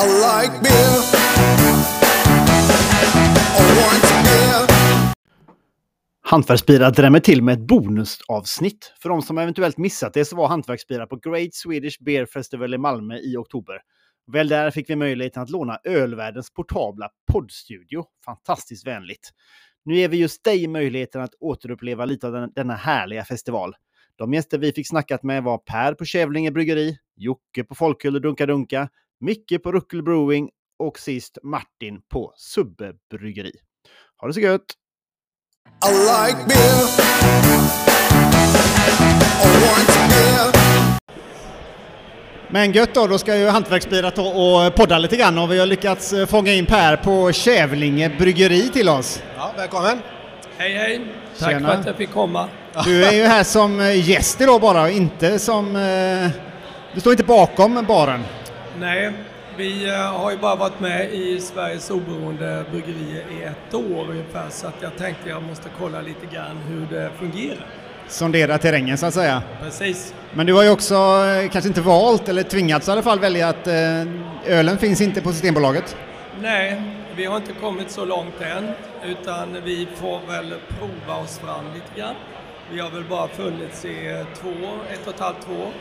I like beer. I want beer. Hantverksbilar drämmer till med ett bonusavsnitt. För de som eventuellt missat det så var Hantverksbilar på Great Swedish Beer Festival i Malmö i oktober. Väl där fick vi möjligheten att låna ölvärldens portabla poddstudio. Fantastiskt vänligt. Nu ger vi just dig möjligheten att återuppleva lite av den, denna härliga festival. De gäster vi fick snackat med var Per på Kävlinge Bryggeri, Jocke på Folköl och Dunka Dunka, Micke på Ruckel Brewing och sist Martin på Subbe Bryggeri. Ha det så gött! I like beer. I want beer. Men gött då, då ska ju Hantverksbilar ta och podda lite grann och vi har lyckats eh, fånga in Per på Kävlinge Bryggeri till oss. Ja, välkommen! Hej hej! Tack Tjena. för att jag fick komma. Du är ju här som eh, gäst idag bara, inte som... eh, Du står inte bakom baren. Nej, vi eh, har ju bara varit med i Sveriges oberoende bryggerier i ett år ungefär så att jag tänkte jag måste kolla lite grann hur det fungerar. Sondera terrängen så att säga. Precis. Men du har ju också eh, kanske inte valt, eller tvingats i alla fall välja att eh, ölen finns inte på Systembolaget. Nej, vi har inte kommit så långt än utan vi får väl prova oss fram lite grann. Vi har väl bara funnits i två, ett och ett halvt, två år.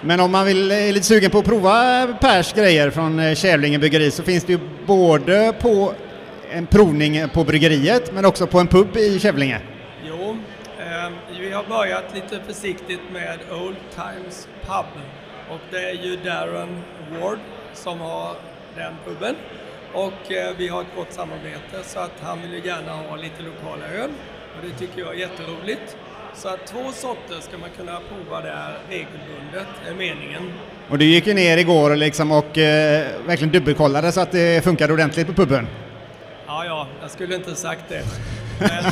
Men om man vill, eh, är lite sugen på att prova Pers grejer från eh, Kävlinge Bryggeri så finns det ju både på en provning på bryggeriet men också på en pub i Kävlinge. Jo, eh, vi har börjat lite försiktigt med Old Times Pub. Och det är ju Darren Ward som har den puben. Och eh, vi har ett gott samarbete så att han vill ju gärna ha lite lokala öl. Och det tycker jag är jätteroligt. Så att två sorter ska man kunna prova där regelbundet, är meningen. Och du gick ju ner igår liksom och eh, verkligen dubbelkollade så att det funkade ordentligt på puben. Ja, ja, jag skulle inte sagt det. Men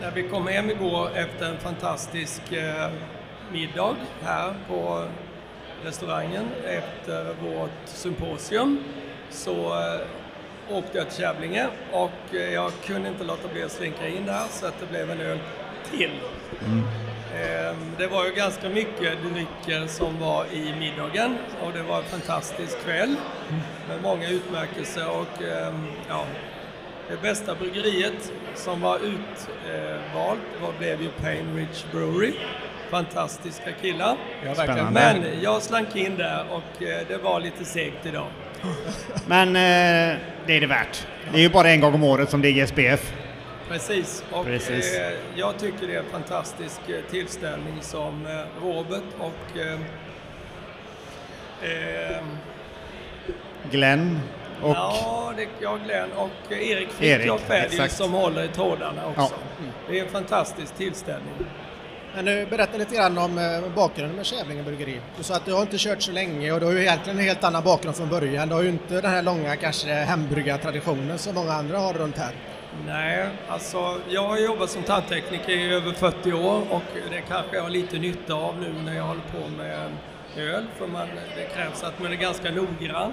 när vi kom hem igår efter en fantastisk eh, middag här på restaurangen efter vårt symposium så eh, åkte jag till Kävlinge och eh, jag kunde inte låta bli att slinka in där så att det blev en öl till. Eh, Det var ju ganska mycket drycker som var i middagen och det var en fantastisk kväll med många utmärkelser och ehm, ja, det bästa bryggeriet som var utvalt var, blev ju Payne Ridge Brewery. Fantastiska killar. Ja. Men jag slank in där och eh, det var lite segt idag. Men eh, det är det värt. Det är ju bara en gång om året som det är SPF. Precis, och Precis. Eh, jag tycker det är en fantastisk eh, tillställning som eh, Robert och eh, eh, Glenn och... Ja, det, ja, Glenn och Erik Fritiof är som håller i trådarna också. Ja. Det är en fantastisk tillställning. Men nu berätta lite grann om eh, bakgrunden med Kävlinge Bryggeri. Du sa att du har inte kört så länge och du har ju egentligen en helt annan bakgrund från början. Du har ju inte den här långa kanske hembryggartraditionen som många andra har runt här. Nej, alltså jag har jobbat som tandtekniker i över 40 år och det kanske jag har lite nytta av nu när jag håller på med öl för man, det krävs att man är ganska noggrann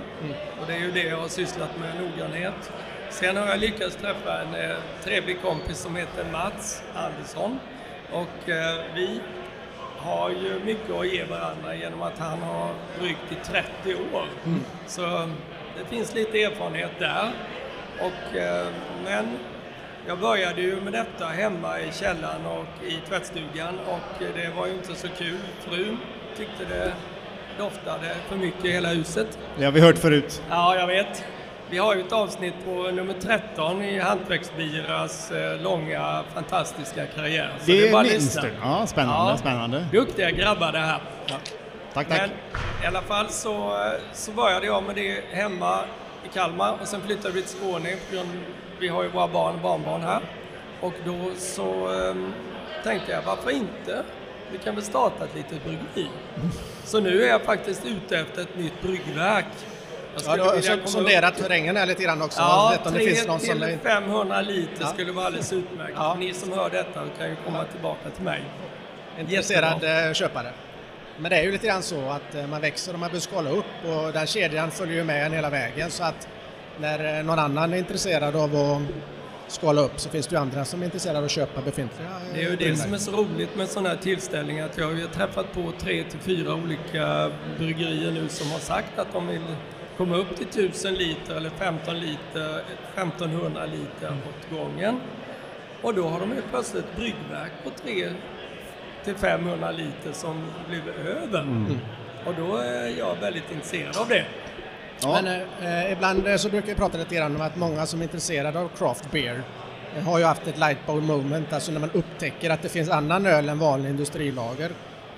och det är ju det jag har sysslat med, noggrannhet. Sen har jag lyckats träffa en eh, trevlig kompis som heter Mats Andersson och eh, vi har ju mycket att ge varandra genom att han har bryggt i 30 år. Så det finns lite erfarenhet där. Och, eh, men jag började ju med detta hemma i källaren och i tvättstugan och eh, det var ju inte så kul. Frun tyckte det doftade för mycket i hela huset. Det har vi hört förut. Ja, jag vet. Vi har ju ett avsnitt på nummer 13 i Hantverksbyras eh, långa fantastiska karriär. Så Det är bara att minns du. Ja, spännande, Ja. spännande. Duktiga grabbar det här. Tack, tack. Men i alla fall så, så började jag med det hemma i Kalmar och sen flyttade vi till Skåne. Vi har ju våra barn och barnbarn här. Och då så ehm, tänkte jag, varför inte? Vi kan väl starta ett litet bryggeri. Så nu är jag faktiskt ute efter ett nytt bryggverk. Jag Ja, du har sonderat terrängen här lite grann också. Ja, vet om det 3 finns någon som till är 500 liter Ja. skulle vara alldeles utmärkt. Ja. Ni som hör detta kan ju komma tillbaka till mig. intresserad eh, köpare. Men det är ju lite grann så att eh, man växer och man behöver skala upp och den kedjan följer ju med en hela vägen så att när eh, någon annan är intresserad av att skala upp så finns det ju andra som är intresserade av att köpa befintliga eh, Det är ju det som är så roligt med sådana här tillställningar att jag har ju träffat på tre till fyra olika bryggerier nu som har sagt att de vill komma upp till 1000 liter eller 15 liter, 1500 liter åt gången. Och då har de ju plötsligt ett bryggverk på 3 till 500 liter som blir över. Och då är jag väldigt intresserad av det. Ja. Men eh, ibland eh, så brukar vi prata lite grann om att många som är intresserade av craft beer eh, har ju haft ett light bulb moment, alltså när man upptäcker att det finns annan öl än vanlig industrilager.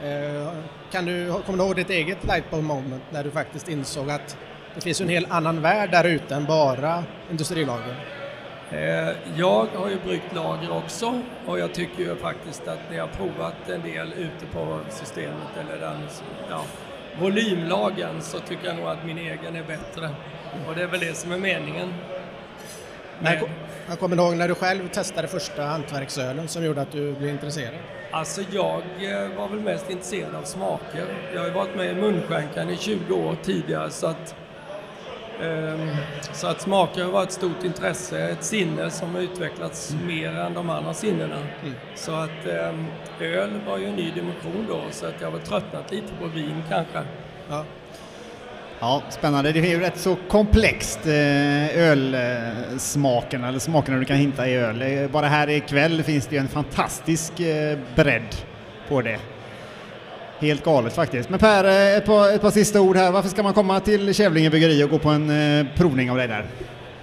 Eh, kan du, kommer du ihåg ditt eget light bulb moment när du faktiskt insåg att det finns en helt annan värld där ute än bara industrilager? Eh, Jag har ju bryggt lager också och jag tycker ju faktiskt att när jag har provat en del ute på systemet eller den ja, volymlagen så tycker jag nog att min egen är bättre. Och det är väl det som är meningen. Men jag kommer ihåg när du själv testade första hantverksölen som gjorde att du blev intresserad. alltså jag eh, var väl mest intresserad av smaker. Jag har ju varit med i munskänkan i 20 år tidigare så att så att smaker har varit ett stort intresse, ett sinne som har utvecklats mer än de andra sinnena. Så att ehm, öl var ju en ny dimension då, så att jag har tröttnat lite på vin kanske. Ja. Ja, spännande. Det är ju rätt så komplext eh, ölsmakerna, eller smakerna du kan hitta i öl. Eh, Bara här ikväll finns det ju en fantastisk eh, bredd på det. Helt galet faktiskt. Men Per, eh, ett par, ett par sista ord här. Varför ska man komma till Kävlinge Byggeri och gå på en eh, provning av dig där?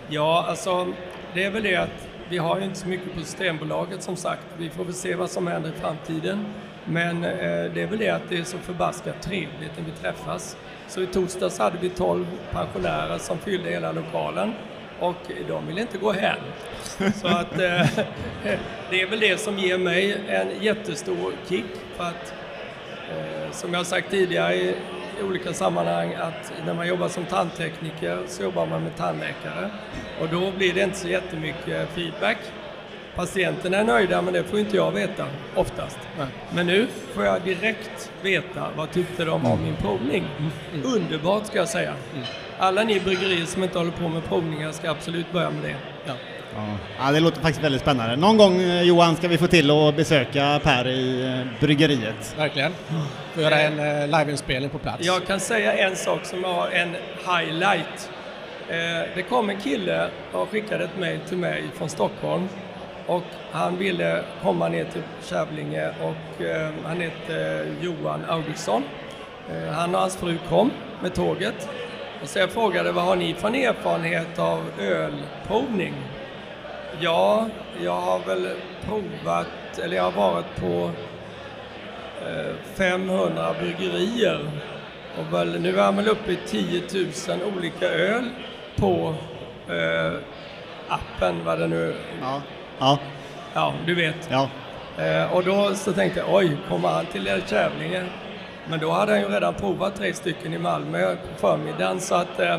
Ja, alltså det är väl det att vi har ju inte så mycket på Systembolaget som sagt. Vi får väl se vad som händer i framtiden. Men eh, det är väl det att det är så förbaskat trevligt när vi träffas. Så i torsdags hade vi 12 pensionärer som fyllde hela lokalen och de vill inte gå hem. Så att eh, det är väl det som ger mig en jättestor kick för att som jag har sagt tidigare i olika sammanhang att när man jobbar som tandtekniker så jobbar man med tandläkare och då blir det inte så jättemycket feedback. Patienterna är nöjda men det får inte jag veta oftast. Men nu får jag direkt veta vad tyckte de om min provning. Underbart ska jag säga. Alla ni bryggerier som inte håller på med provningar ska absolut börja med det. Ja. Ja, det låter faktiskt väldigt spännande. Någon gång eh, Johan ska vi få till att besöka Per i eh, bryggeriet. Verkligen. Får göra en eh, liveinspelning på plats. Jag kan säga en sak som har en highlight. Det kom en kille och skickade ett mejl till mig från Stockholm och han ville komma ner till Kävlinge och han heter Johan Augustsson. Han och hans fru kom med tåget och så jag frågade vad har ni för erfarenhet av ölprovning? Ja, jag har väl provat, eller jag har varit på eh, 500 bryggerier och väl, nu är han väl uppe i 10 000 olika öl på eh, appen, vad det nu Ja. Ja, Ja, du vet. ja. Eh, och då så tänkte jag, oj, kommer han till Kävlinge? Men då hade han ju redan provat tre stycken i Malmö på förmiddagen så att eh,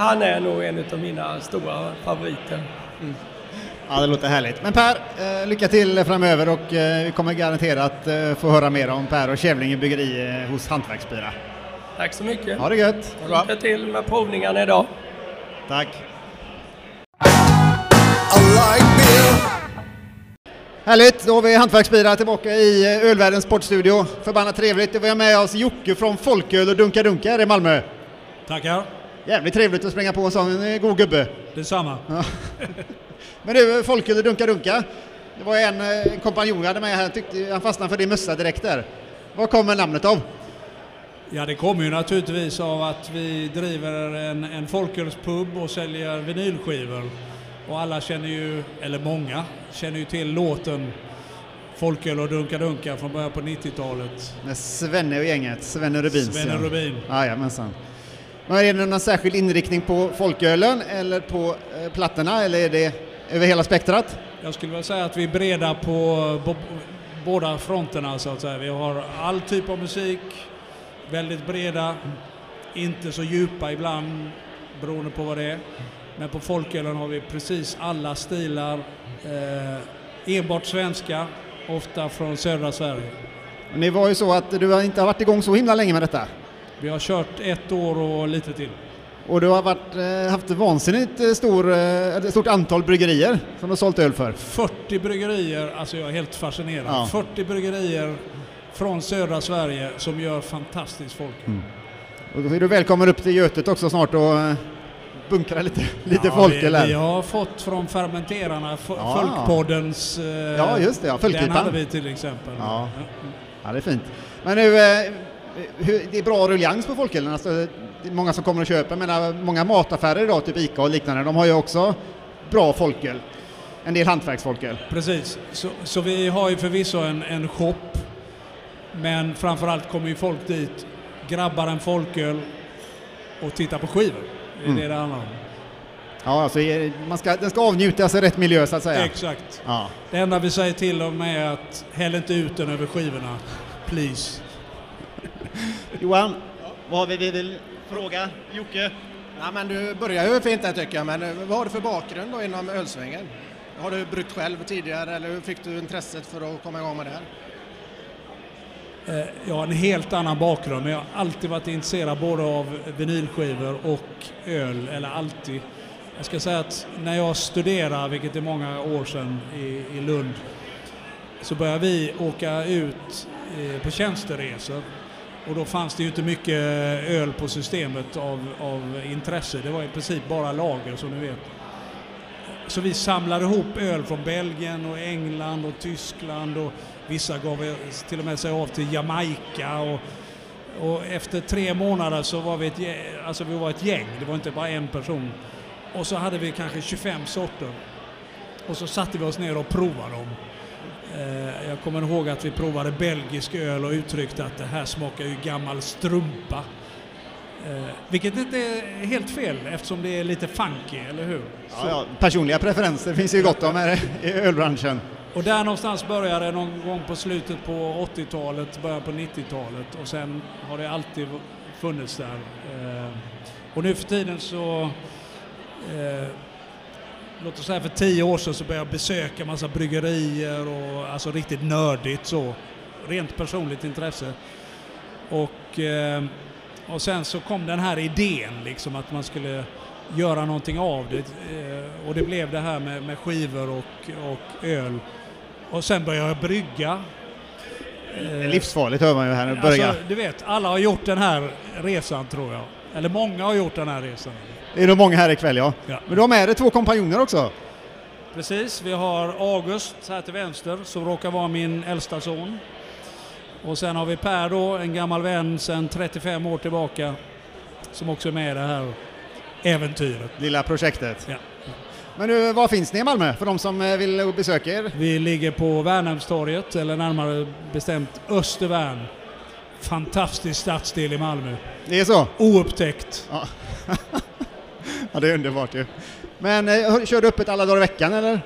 han är nog en av mina stora favoriter. Ja, det låter härligt. Men Per, eh, lycka till framöver och eh, vi kommer garanterat eh, få höra mer om Per och Kävlinge bryggeri eh, hos Hantverksbira. Tack så mycket. Ha det gött! Lycka till med provningarna idag. Tack! Härligt, då har vi Hantverksbira tillbaka i Ölvärldens sportstudio. Förbannat trevligt. Vi har med oss Jocke från Folköl och Dunka Dunka här i Malmö. Tackar. Jävligt trevligt att springa på en sån god gubbe. Detsamma. Men du, och Dunka Dunka. Det var en, eh, en kompanjon jag hade med här, tyckte, han fastnade för din mössa direkt där. Var kommer namnet av? Ja, det kommer ju naturligtvis av att vi driver en, en folkölspub och säljer vinylskivor. Och alla känner ju, eller många, känner ju till låten Folköl och Dunka Dunka från början på 90-talet. Med Svenne och gänget, Svenne Rubins. Svenne ja. Rubin. Jajamensan. Men är det någon särskild inriktning på folkölen eller på eh, plattorna eller är det över hela spektrat? Jag skulle vilja säga att vi är breda på bo, båda fronterna så att säga. Vi har all typ av musik, väldigt breda, inte så djupa ibland beroende på vad det är. Men på folkölen har vi precis alla stilar, eh, enbart svenska, ofta från södra Sverige. Och Ni var ju så att du inte har varit igång så himla länge med detta. Vi har kört ett år och lite till. Och du har varit, eh, haft vansinnigt eh, stor, eh, stort antal bryggerier som du har sålt öl för. 40 bryggerier, alltså jag är helt fascinerad. Ja. 40 bryggerier från södra Sverige som gör fantastiskt folk. Och då är du välkommen upp till Götet också snart och bunkra lite, lite Ja, folköl vi, här. vi har fått från fermenterarna, Ja. Folkpoddens... Ja, just det, ja, Den hade vi till exempel. Ja. Ja, det är fint. Men nu, det är bra ruljangs på folkölen. Alltså, det är många som kommer och köper. Menar, många mataffärer idag, typ Ica och liknande, de har ju också bra folköl. En del hantverksfolköl. Precis, så, så vi har ju förvisso en, en shop, men framförallt kommer ju folk dit, grabbar en folköl och tittar på skivor. Det är Mm. det det handlar om. Ja, alltså, eh, man ska, den ska avnjutas i rätt miljö så att säga. Exakt. Ja. Det enda vi säger till dem är att häll inte ut den över skivorna. Please. Johan, vad har vi, vi vill fråga Jocke? Ja, men du börjar ju fint där tycker jag, men eh, vad har du för bakgrund då inom ölsvängen? Har du bryggt själv tidigare eller hur fick du intresset för att komma igång med det här? Eh, Jag har en helt annan bakgrund, men jag har alltid varit intresserad både av vinylskivor och öl, eller alltid. Jag ska säga att när jag studerade, vilket är många år sedan i, i Lund, så började vi åka ut eh, på tjänsteresor. Och då fanns det ju inte mycket öl på systemet av, av intresse. Det var i princip bara lager som ni vet. Så vi samlade ihop öl från Belgien och England och Tyskland och vissa gav till och med sig av till Jamaica. Och, och efter tre månader så var vi ett, alltså vi var ett gäng, det var inte bara en person. Och så hade vi kanske 25 sorter. Och så satte vi oss ner och provade dem. Eh, Jag kommer ihåg att vi provade belgisk öl och uttryckte att det här smakar ju gammal strumpa. Eh, vilket inte är helt fel eftersom det är lite funky, eller hur? Ja, ja, personliga preferenser finns ju gott om här i ölbranschen. Och där någonstans började det någon gång på slutet på 80-talet, början på 90-talet och sen har det alltid funnits där. Eh, Och nu för tiden så, låt oss säga för tio år sedan så började jag besöka massa bryggerier och alltså riktigt nördigt så. Rent personligt intresse. Och, eh, och sen så kom den här idén liksom att man skulle göra någonting av det. Eh, och det blev det här med, med skivor och, och öl. Och sen började jag brygga. Livsfarligt hör man ju här nu, börja. Alltså, du vet, alla har gjort den här resan tror jag. Eller många har gjort den här resan. Det är nog många här ikväll ja. Ja. Men du har med dig två kompanjoner också. Precis, vi har August här till vänster som råkar vara min äldsta son. Och sen har vi Per då, en gammal vän sedan 35 år tillbaka. Som också är med i det här äventyret. Lilla projektet. Ja. Men nu, var finns ni i Malmö för de som eh, vill besöka er? Vi ligger på Värnhemstorget, eller närmare bestämt Östervärn. Fantastisk stadsdel i Malmö. Det är så? Oupptäckt. Ja, ja det är underbart ju. Men eh, kör du öppet alla dagar i veckan eller?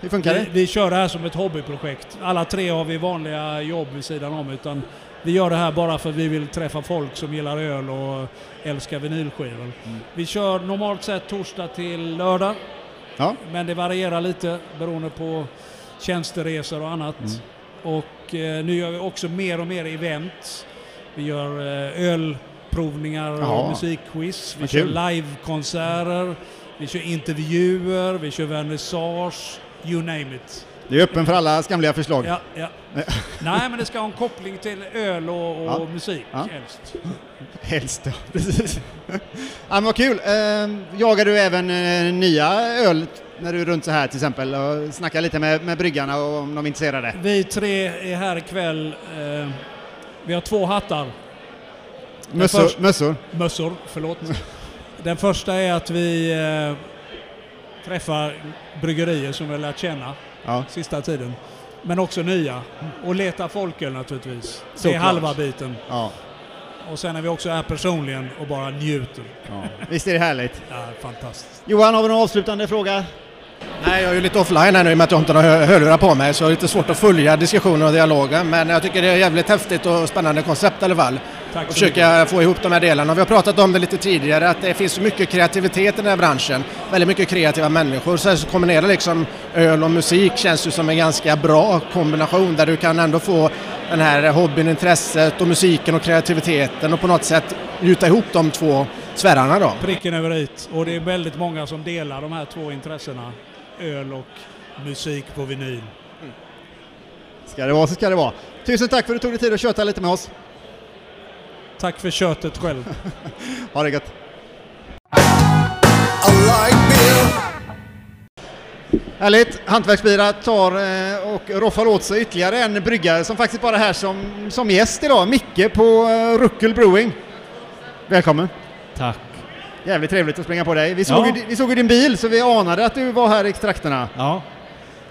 Hur funkar Vi, det? vi kör det här som ett hobbyprojekt. Alla tre har vi vanliga jobb vid sidan om. Utan vi gör det här bara för att vi vill träffa folk som gillar öl och älskar vinylskivor. Mm. Vi kör normalt sett torsdag till lördag. Ja. Men det varierar lite beroende på tjänsteresor och annat. Mm. Och eh, nu gör vi också mer och mer event. Vi gör eh, ölprovningar Jaha. och musikquiz. Vi Vad kör kul. livekonserter. Vi kör intervjuer. Vi kör vernissage. You name it. Det är öppen för alla skamliga förslag. Ja, ja. Nej, men det ska ha en koppling till öl och, och Ja. musik Ja. helst. Helst ja, precis. ja, men vad kul. Eh, jagar du även eh, nya öl när du är runt så här till exempel och snackar lite med, med bryggarna och om de är intresserade? Vi tre är här ikväll. Eh, vi har två hattar. Mössor? först- mössor. Mössor, förlåt. Den första är att vi eh, träffar bryggerier som vi har lärt känna Ja. sista tiden. Men också nya. Och letar folköl naturligtvis. Det är Såklart. halva biten. Ja. Och sen är vi också här personligen och bara njuter. ja. Visst är det härligt? Ja, fantastiskt. Johan, har vi någon avslutande fråga? Nej, jag är ju lite offline här nu i och med att jag inte har hörlurar på mig så jag har lite svårt att följa diskussionen och dialogen. Men jag tycker det är jävligt häftigt och spännande koncept i alla fall. Och försöka få ihop de här delarna. Vi har pratat om det lite tidigare att det finns så mycket kreativitet i den här branschen. Väldigt mycket kreativa människor. Så att kombinera liksom öl och musik känns ju som en ganska bra kombination där du kan ändå få den här hobbyn, intresset och musiken och kreativiteten och på något sätt gjuta ihop de två sfärerna då. Pricken över i. Och det är väldigt många som delar de här två intressena. Öl och musik på vinyl. Ska det vara så ska det vara. Tusen tack för att du tog dig tid att köta lite med oss. Tack för köttet själv. Ha det gött. Härligt! Hantverksbira tar eh, och roffar åt sig ytterligare en bryggare som faktiskt bara är här som, som gäst idag. Micke på eh, Ruckel Brewing. Välkommen! Tack. Jävligt trevligt att springa på dig. Vi såg, Ja. ju, vi såg ju din bil så vi anade att du var här i trakterna. Ja.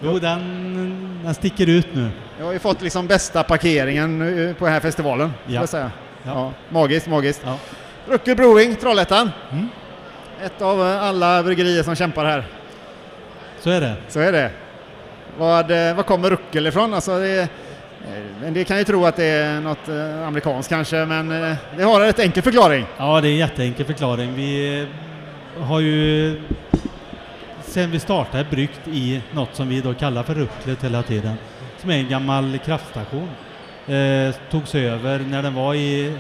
Jo, den, den sticker ut nu. Jag har ju fått liksom bästa parkeringen eh, på den här festivalen. Ja. Ja. Jag säga. Ja. Ja. magiskt, magiskt. Ja. Ruckel Brewing, Trollhättan. Mm. Ett av eh, alla bryggerier som kämpar här. Så är det. Så är det. Vad, eh, vad kommer Ruckel ifrån? Alltså det, eh, men det kan ju tro att det är något eh, amerikanskt kanske, men eh, det har en rätt enkel förklaring. Ja, det är en jätteenkel förklaring. Vi eh, har ju sen vi startade bryggt i något som vi då kallar för Rucklet hela tiden. Som är en gammal kraftstation. Eh, togs över när den var i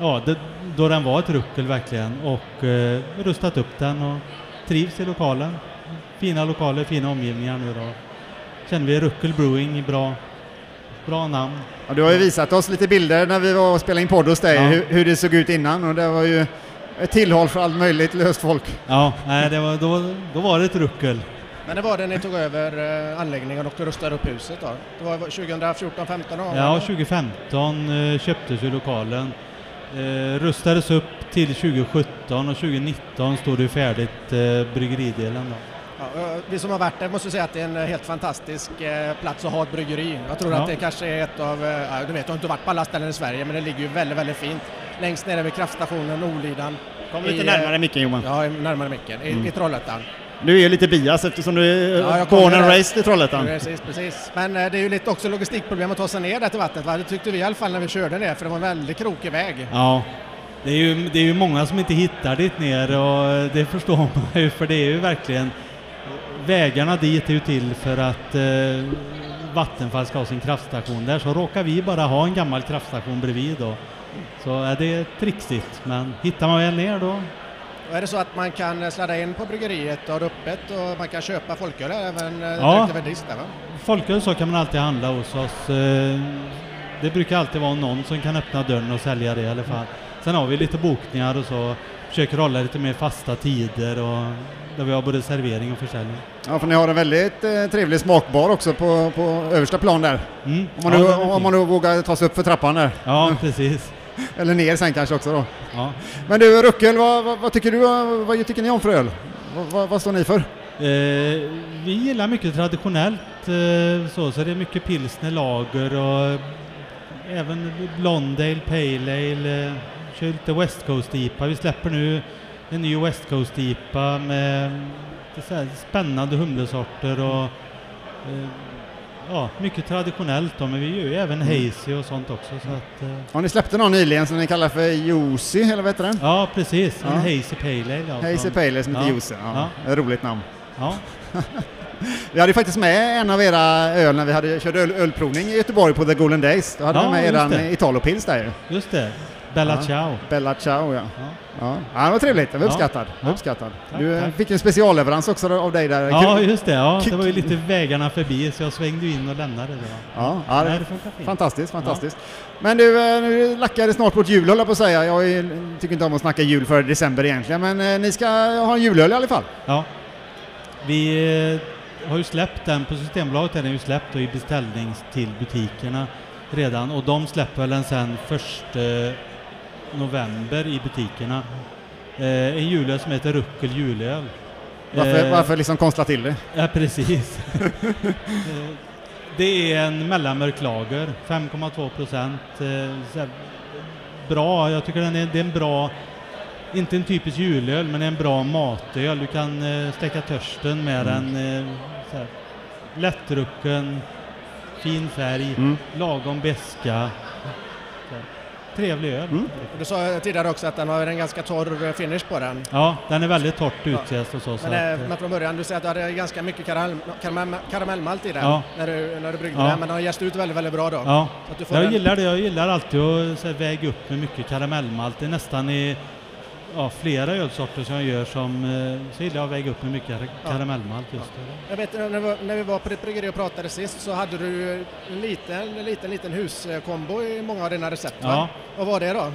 Ja, det, då den var ett ruckel verkligen och eh, rustat upp den och trivs i lokalen. Fina lokaler, fina omgivningar nu då. Känner vi Ruckel Brewing, bra, bra namn. Ja, du har ju visat oss lite bilder när vi var och spelade in podd hos dig, Ja. hur, hur det såg ut innan och det var ju ett tillhåll för allt möjligt löst folk. Ja, nej, det var, då, då var det ett ruckel. Men det var det ni tog över eh, anläggningen och rustade upp huset då? Det var 2014, 15 år? Ja, 2015 eh, köptes ju lokalen. Eh, rustades upp till 2017 och 2019 stod det färdigt eh, bryggeridelen då. Ja, vi som har varit där måste säga att det är en helt fantastisk eh, plats att ha ett bryggeri. Jag tror Ja. att det kanske är ett av, eh, du vet jag har inte varit på alla ställen i Sverige men det ligger ju väldigt, väldigt fint. Längst nere vid kraftstationen Olidan. Kom I, lite eh, närmare micken Johan. Ja, närmare micken. I, i Trollhättan. Du är ju lite bias eftersom du är Ja, jag born and raised i Trollhättan. Precis, precis. Men eh, det är ju lite också logistikproblem att ta sig ner där till vattnet. Va? Det tyckte vi i alla fall när vi körde ner för det var en väldigt krokig väg. Ja, det är, ju, det är ju många som inte hittar dit ner och det förstår man ju för det är ju verkligen Vägarna dit är ju till för att eh, Vattenfall ska ha sin kraftstation där så råkar vi bara ha en gammal kraftstation bredvid då. Så är det trixigt men hittar man väl ner då Och är det så att man kan eh, sladda in på bryggeriet och ha öppet och man kan köpa folköl även eh, Ja. direkt över disk där va? Folköl så kan man alltid handla hos oss. Eh, Det brukar alltid vara någon som kan öppna dörren och sälja det i alla fall. Sen har vi lite bokningar och så. Försöker hålla lite mer fasta tider och där vi har både servering och försäljning. Ja, för ni har en väldigt eh, trevlig smakbar också på, på översta plan där. Mm. Om man, ja, nu, om man nu vågar ta sig upp för trappan där. Ja, precis. Eller ner sen kanske också då. Ja. Men du Ruckel, vad, vad, vad tycker du? Vad, tycker ni om för öl? Vad, vad, står ni för? Eh, vi gillar mycket traditionellt eh, så, så det är mycket pilsner, lager och även Blondale, Pale Ale, eh, kör lite West Coast IPA. Vi släpper nu en ny West Coast IPA med lite så spännande humlesorter och eh, ja, mycket traditionellt då, men vi gör ju även hazy och sånt också. Så att, eh, Har ni släppte någon nyligen som ni kallar för Juicy, eller vad heter den? ja, precis. En Ja. hazy Pale Ale. Hazy Pale Ale som heter Ja. Juicy. Ja. Ett roligt namn. Ja, Vi hade ju faktiskt med en av era öl när vi hade, körde öl, ölprovning i Göteborg på The Golden Days. Då hade Ja, vi med eran. Italopils där ju. just det. Bella. Ciao. Bella Ciao ja. Ja. Ja, det var trevligt. Det var uppskattad. Ja. uppskattad. Tack, Du tack. fick en specialleverans också av dig där. Ja, just det. Ja, det var ju lite vägarna förbi så jag svängde in och lämnade det. Ja, ja, det det. Fantastiskt, fantastiskt. Men du, eh, nu lackar det snart mot jul höll jag på att säga. Jag är, tycker inte om att snacka jul före december egentligen, men eh, ni ska ha en julöl i alla fall. Ja. Vi eh, har ju släppt den, på Systembolaget är den ju släppt i beställning till butikerna redan och de släpper den sen 1 november i butikerna. Eh, en julöl som heter Ruckel julöl. Varför, Eh, varför liksom konstla till det? Ja, precis. Eh, det är en mellanmörk lager, 5,2 procent. Eh, Bra, jag tycker den är, det är en bra, inte en typisk julöl, men en bra matöl. Du kan eh, släcka törsten med den. Eh, lättdrucken, fin färg, Mm. lagom beska. Trevlig öl. Mm. Du sa tidigare också att den har en ganska torr eh, finish på den. Ja, den är väldigt torrt utjäst och så. så Men, att, eh, eh, men från början, du säger att du hade ganska mycket karamell, karamell, karamellmalt i den Ja. när, du, när du bryggde Ja. den, men den har jäst ut väldigt, väldigt bra då. ja. Så att du får Jag en- gillar det. Jag gillar alltid att så här, väga upp med mycket karamellmalt. Det är nästan i ja, flera ölsorter som jag gör som eh, så gillar jag att väga upp med mycket kar- karamellmalt just. Jag vet när, vi var- när vi var på ditt bryggeri och pratade sist så hade du en liten, en liten, liten huskombo i många av dina recept. va? Ja. Vad var det då?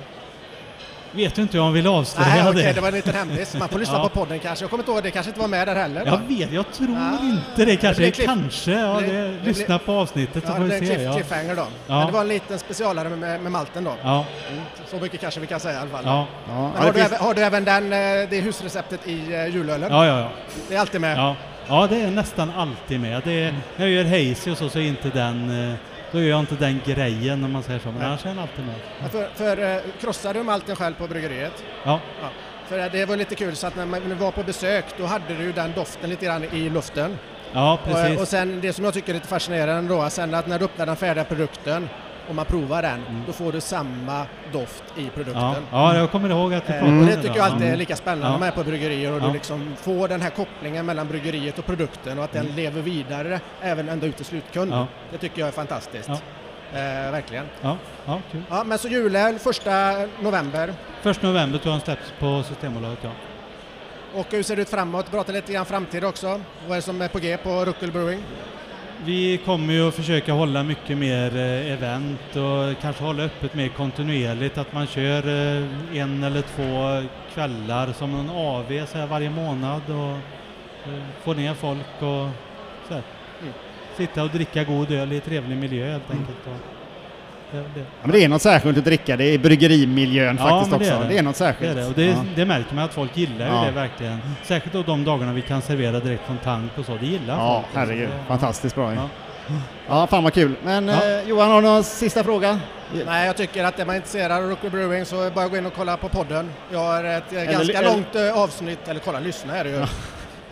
Vet du inte om jag vill avslöja Nej, det? det var en liten hemlis. Man får lyssna Ja. på podden kanske. Jag kommer inte ihåg, det kanske inte var med där heller. Jag vet, jag tror Ah, inte det kanske. klipp- kanske, ja, det- det, det lyssna på avsnittet så Ja, får det vi är en se. cliff, Ja. cliffhanger då. Ja. Men det var en liten specialare med, med malten då. Ja, Mm, Så mycket kanske vi kan säga i alla fall. ja, Ja, Men ja, har, det du finns, även, har du även den, eh, det husreceptet i eh, julölen? ja, ja, ja. Det är alltid med? Ja, ja det är nästan alltid med. Det är, när jag gör hazy och så, så är inte den, eh, då gör jag inte den grejen om man säger så, men Nej. annars är den alltid med. Ja, För, för eh, krossar du malten själv på bryggeriet? Ja, Ja. För eh, det var lite kul så att när man var på besök då hade du den doften lite grann i luften. ja Och, precis. och sen det som jag tycker är lite fascinerande då, sen att när du öppnar den färdiga produkten och man provar den, då får du samma doft i produkten. ja, ja, jag kommer ihåg att vi Eh, pratade och om det tycker jag alltid är lika spännande Ja. med på bryggerier och Ja. du liksom får den här kopplingen mellan bryggeriet och produkten och att den lever vidare även ända ut till slutkund. Mm. Ja. Det tycker jag är fantastiskt. Eh, verkligen. Ja, ja, kul. Ja, men så julöl första november. Först november tror jag den släpps på Systembolaget, ja. Och hur ser det ut framåt? Prata lite grann framtid också. Vad är det som är på G på Ruckel Brewing? Vi kommer ju att försöka hålla mycket mer eh, event och kanske hålla öppet mer kontinuerligt, att man kör eh, en eller två kvällar som en AV så här varje månad och eh, få ner folk och så här. Mm. sitta och dricka god öl i trevlig miljö helt enkelt. Och, det, det, ja, men det är något särskilt att dricka, det är bryggerimiljön Ja, faktiskt men det också. är det. Det är något det, är särskilt. det. Och det, ja. det märker man att folk gillar ju Ja. det verkligen. Särskilt då de dagarna vi kan servera direkt från tank och så, det gillar ja, folk. herregud. Det- Fantastiskt bra ju. Ja. Ja, fan vad kul. Men Ja. eh, Johan, har du någon sista fråga? Nej, jag tycker att är man intresserad av Ruckel Brewing så bara gå in och kolla på podden. Jag har ett eh, ganska eller- långt eh, avsnitt, eller kolla, lyssna är det ju.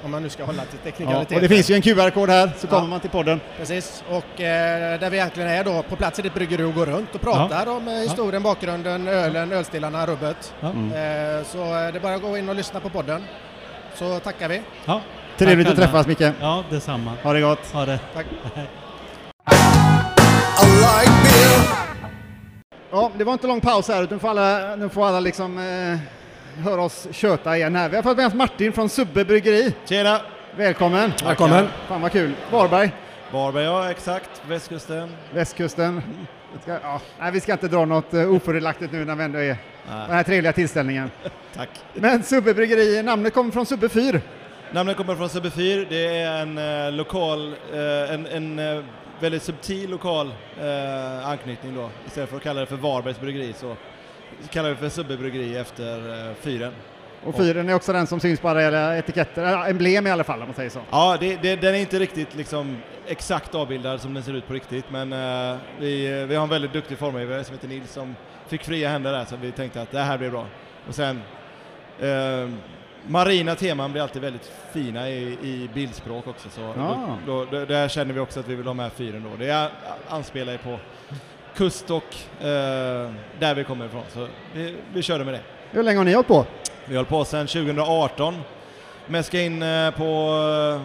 Om man nu ska hålla till Ja, teknikaliteter. och det finns ju en QR-kod här, så Ja. kommer man till podden. Precis, och eh, där vi egentligen är då på plats i ditt bryggeri och går runt och pratar om eh, historien, bakgrunden, ölen, ölstilarna, rubbet. Ja. Mm. Eh, så eh, det är bara att gå in och lyssna på podden. Så tackar vi. Ja. Trevligt Tack att träffas Micke. Ja, detsamma. Ha det gott. Ha det. Tack. Like. Ja, det var inte lång paus här, utan får alla, nu får alla liksom eh, höra oss köta igen här. Vi har fått med oss Martin från Subbe Bryggeri. Tjena! Välkommen! Välkommen. Fan vad kul. Varberg, Varberg, ja exakt. Västkusten. västkusten. Vi ska, ja, nej, vi ska inte dra något uh, ofördelaktigt nu när vi ändå är på den här trevliga tillställningen. Tack. Men Subbe Bryggeri, namnet kommer från Subbe fyr. Namnet kommer från Subbe fyr. Det är en eh, lokal, eh, en, en eh, väldigt subtil lokal eh, anknytning då. Istället för att kalla det för Varbergs bryggeri så kallar vi för Subbe efter eh, fyren. Och fyren är också den som syns på alla etiketter, emblem i alla fall om man säger så. Ja, det, det, den är inte riktigt liksom exakt avbildad som den ser ut på riktigt, men eh, vi, vi har en väldigt duktig formgivare som heter Nils som fick fria händer där, så vi tänkte att det här blir bra. Och sen, eh, marina teman blir alltid väldigt fina i, i bildspråk också, så Ja. då, då, där känner vi också att vi vill ha med fyren då. Det anspelar ju på kust och eh, där vi kommer ifrån, så vi, vi körde med det. Hur länge har ni hållit på? Vi höll på sedan 2018. Mäska in eh, på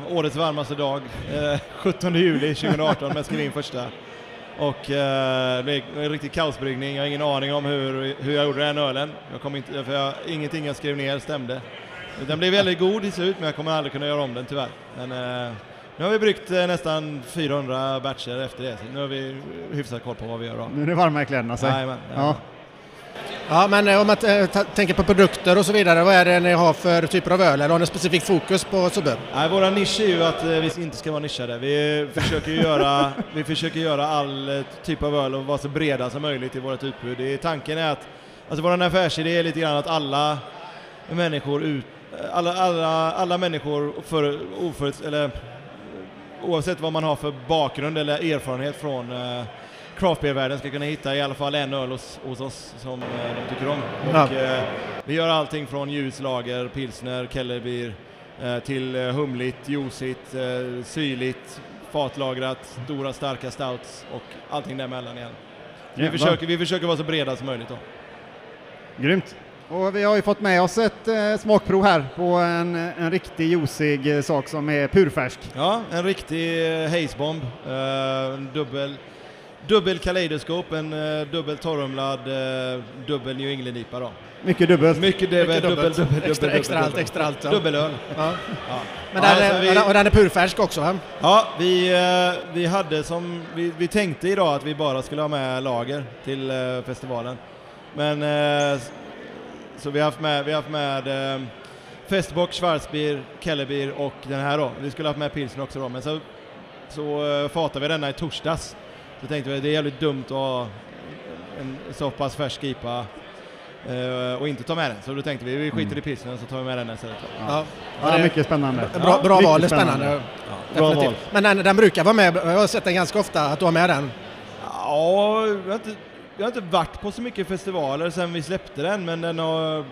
eh, årets varmaste dag, eh, 17 juli 2018 mäskade vi in första. Och eh, det blev en riktig kaosbryggning, jag har ingen aning om hur, hur jag gjorde den ölen. Jag kom inte, för jag, ingenting jag skrev ner stämde. Den blev väldigt god i slut men jag kommer aldrig kunna göra om den tyvärr. Men, eh, nu har vi bryggt eh, nästan 400 batcher efter det, så nu har vi hyfsat koll på vad vi gör av. Nu är det varma i kläderna. Så. Jajamän, Ja. jajamän. Ja, men eh, om man eh, tänker på produkter och så vidare, vad är det ni har för typer av öl? Eller har ni specifik fokus på Subbe? Nej, våra nisch är ju att vi inte ska vara nischade. Vi försöker ju göra, vi försöker göra all typ av öl och vara så breda som möjligt i vårt utbud. Det är, tanken är att, alltså vår affärsidé är lite grann att alla människor ut, alla, alla, alla människor för, oföruts, eller oavsett vad man har för bakgrund eller erfarenhet från eh, craft beer-världen ska kunna hitta i alla fall en öl hos, hos oss som eh, de tycker om. Ja. Och, eh, vi gör allting från ljus, lager, pilsner, kellerbier eh, till eh, humligt, juicigt, eh, syrligt, fatlagrat, stora starka stouts och allting däremellan igen. Vi försöker, vi försöker vara så breda som möjligt då. Grymt. Och vi har ju fått med oss ett eh, smakprov här på en, en riktig juicig eh, sak som är purfärsk. Ja, en riktig eh, hazebomb, eh, en dubbel, dubbel kaleidoskop, en eh, dubbel torrumlad, eh, dubbel New England-IPA då. Mycket dubbelt. Mycket dubbel, Mycket dubbel, dubbelt. dubbel, dubbel, Extra- dubbel, extra allt, dubbel. extra allt, ja. Dubbelöl. Ja. Ja. Men Ja, den, alltså är, vi- och den är purfärsk också va? Ja, vi, eh, vi hade som, vi, vi tänkte idag att vi bara skulle ha med lager till eh, festivalen. Men, eh, så vi har haft med, vi har haft med eh, Festbock, Schwarzbier, Kellerbier och den här då. Vi skulle ha haft med pilsner också då, men så, så eh, fatade vi denna i torsdags. Så tänkte vi att det är jävligt dumt att ha en så pass färsk IPA eh, och inte ta med den. Så då tänkte vi, vi skiter i pilsnern så tar vi med den istället. Ja. Ja, det- mycket spännande. Bra, bra val, det är spännande. Bra Definitivt. val. Men den, den brukar vara med, jag har sett den ganska ofta, att du har med den. Ja, jag har, inte, varit på så mycket festivaler sen vi släppte den, men den har,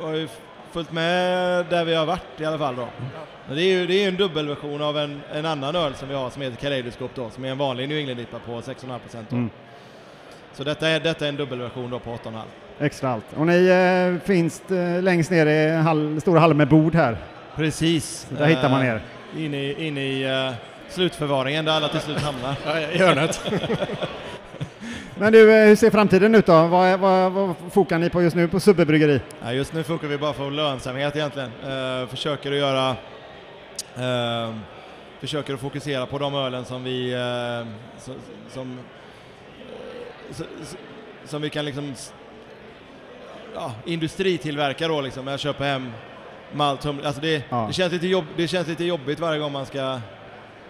har ju följt med där vi har varit i alla fall då. Men Det är ju det är en dubbelversion av en, en annan öl som vi har som heter Kaleidoskop då, som är en vanlig New England-IPA på 6,5 procent. Mm. Så detta är, detta är en dubbelversion då på 8,5. Extra allt. Och ni eh, finns eh, längst ner i hall, stora hallen med bord här. Precis. Där hittar man er. Eh, Inne i, inne i eh, slutförvaringen där alla till slut hamnar. I hörnet. Men du, eh, hur ser framtiden ut då? Vad, vad, vad fokar ni på just nu på Subbe Bryggeri? Ja, just nu funkar vi bara för lönsamhet egentligen. Eh, försöker att göra eh, försöker att fokusera på de ölen som vi eh, som, som, som vi kan liksom ja, industritillverka då liksom. Jag köper hem malt, alltså det, Ja. det, känns lite jobb, det känns lite jobbigt varje gång man ska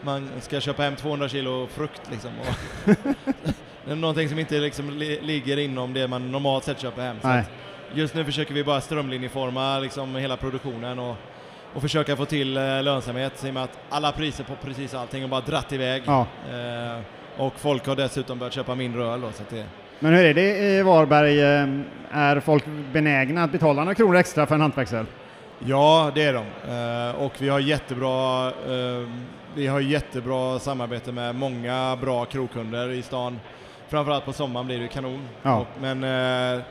man ska köpa hem 200 kilo frukt liksom. Någonting som inte liksom li, ligger inom det man normalt sett köper hem. Nej. just nu försöker vi bara strömlinjeforma liksom hela produktionen och, och försöka få till eh, lönsamhet i och med att alla priser på precis allting har bara dratt iväg. Ja. Eh, och folk har dessutom börjat köpa mindre öl då, så det, Men hur är det i Varberg? eh, Är folk benägna att betala några kronor extra för en hantverksöl? Ja, det är de. Eh, och vi har jättebra, eh, vi har jättebra samarbete med många bra krogkunder i stan. Framförallt på sommaren blir det kanon. Ja. Men eh,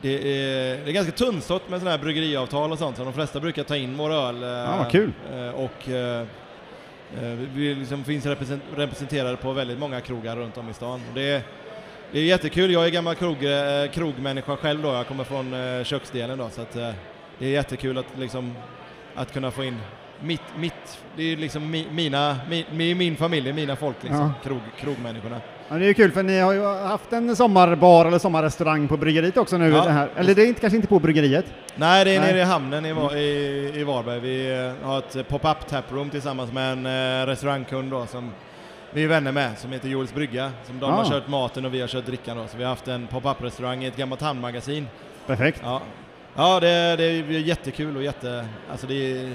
det, är, det är ganska tunnsått med sådana här bryggeriavtal och sånt, så de flesta brukar ta in vår öl. eh, Ja, vad kul. eh, och eh, eh, vi liksom finns represent, representerade på väldigt många krogar runt om i stan. Och det, är, det är jättekul. Jag är gammal krog, krogmänniska själv då. Jag kommer från köksdelen då, så att det är jättekul att, liksom, att kunna få in mitt, mitt det är liksom mi, mina, mi, min familj, mina folk liksom, Ja. krog, krogmänniskorna. Ja, det är ju kul för ni har ju haft en sommarbar eller sommarrestaurang på bryggeriet också nu. Ja. Det här. Eller det är inte, kanske inte på bryggeriet? Nej, det är Nej. nere i hamnen i, i, i Varberg. Vi eh, har ett pop-up taproom tillsammans med en eh, restaurangkund då, som vi är vänner med, som heter Joels Brygga. Som de Ah. har kört maten och vi har kört drickan då. Så vi har haft en pop-up restaurang i ett gammalt hamnmagasin. Perfekt. Ja, ja det, det är jättekul och jätte... Alltså det är,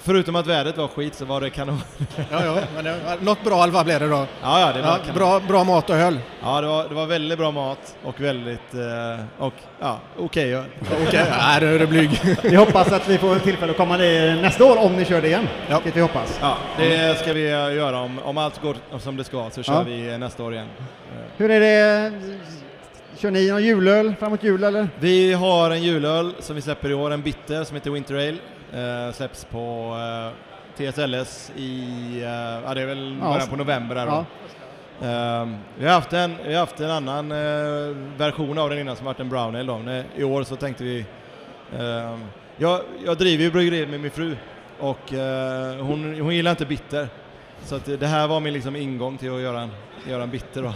Förutom att vädret var skit så var det kanon. Ja, ja, men det, något bra fall blev det då. Ja, ja, det var Ja, bra, bra mat och öl. Ja, det var, det var väldigt bra mat och väldigt... Eh, och ja, okej öl. Okej, nej, du är blyg. Vi hoppas att vi får tillfälle att komma ner nästa år om ni kör det igen. Ja. Vilket vi hoppas. Ja, det ska vi eh, göra. Om, om allt går som det ska så kör Ja. vi eh, nästa år igen. Hur är det? Kör ni någon julöl framåt jul eller? Vi har en julöl som vi släpper i år, en bitter som heter Winter Ale. Eh, släpps på eh, TSLS i, eh, ja det är väl Ja, början s- på november där. Ja. Ehm, vi, har haft en, vi har haft en annan eh, version av den innan som varit en brown ale. Men I år så tänkte vi... ehm, jag, jag driver ju bryggeriet med min fru och eh, hon, hon gillar inte bitter. Så det här var min liksom ingång till att göra en, göra en bitter då.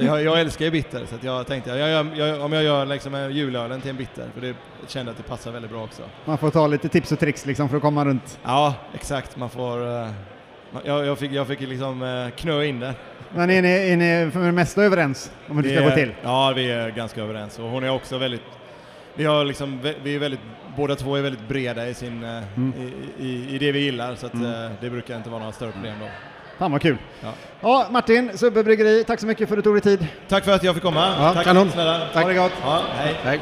Jag, jag älskar ju bitter så jag tänkte jag, jag, om jag gör liksom en julölen till en bitter, för det kände att det passar väldigt bra också. Man får ta lite tips och tricks liksom för att komma runt. Ja, exakt. Man får... eh, jag, jag, fick, jag fick liksom uh, knö in det. Men är ni, är ni för det mesta överens om hur det ska gå till? Ja, vi är ganska överens. Och hon är också väldigt... Vi, har liksom, vi är väldigt, båda två är väldigt breda i, sin, eh, Mm. i, i, i det vi gillar, så att, Mm. eh, det brukar inte vara några större problem då. Fan vad kul. Ja. Ja, Martin, Subbe Bryggeri, tack så mycket för att du tog dig tid. Tack för att jag fick komma. Ja, Tack kanon. snälla. Ha det gott. Ja, hej. Hej.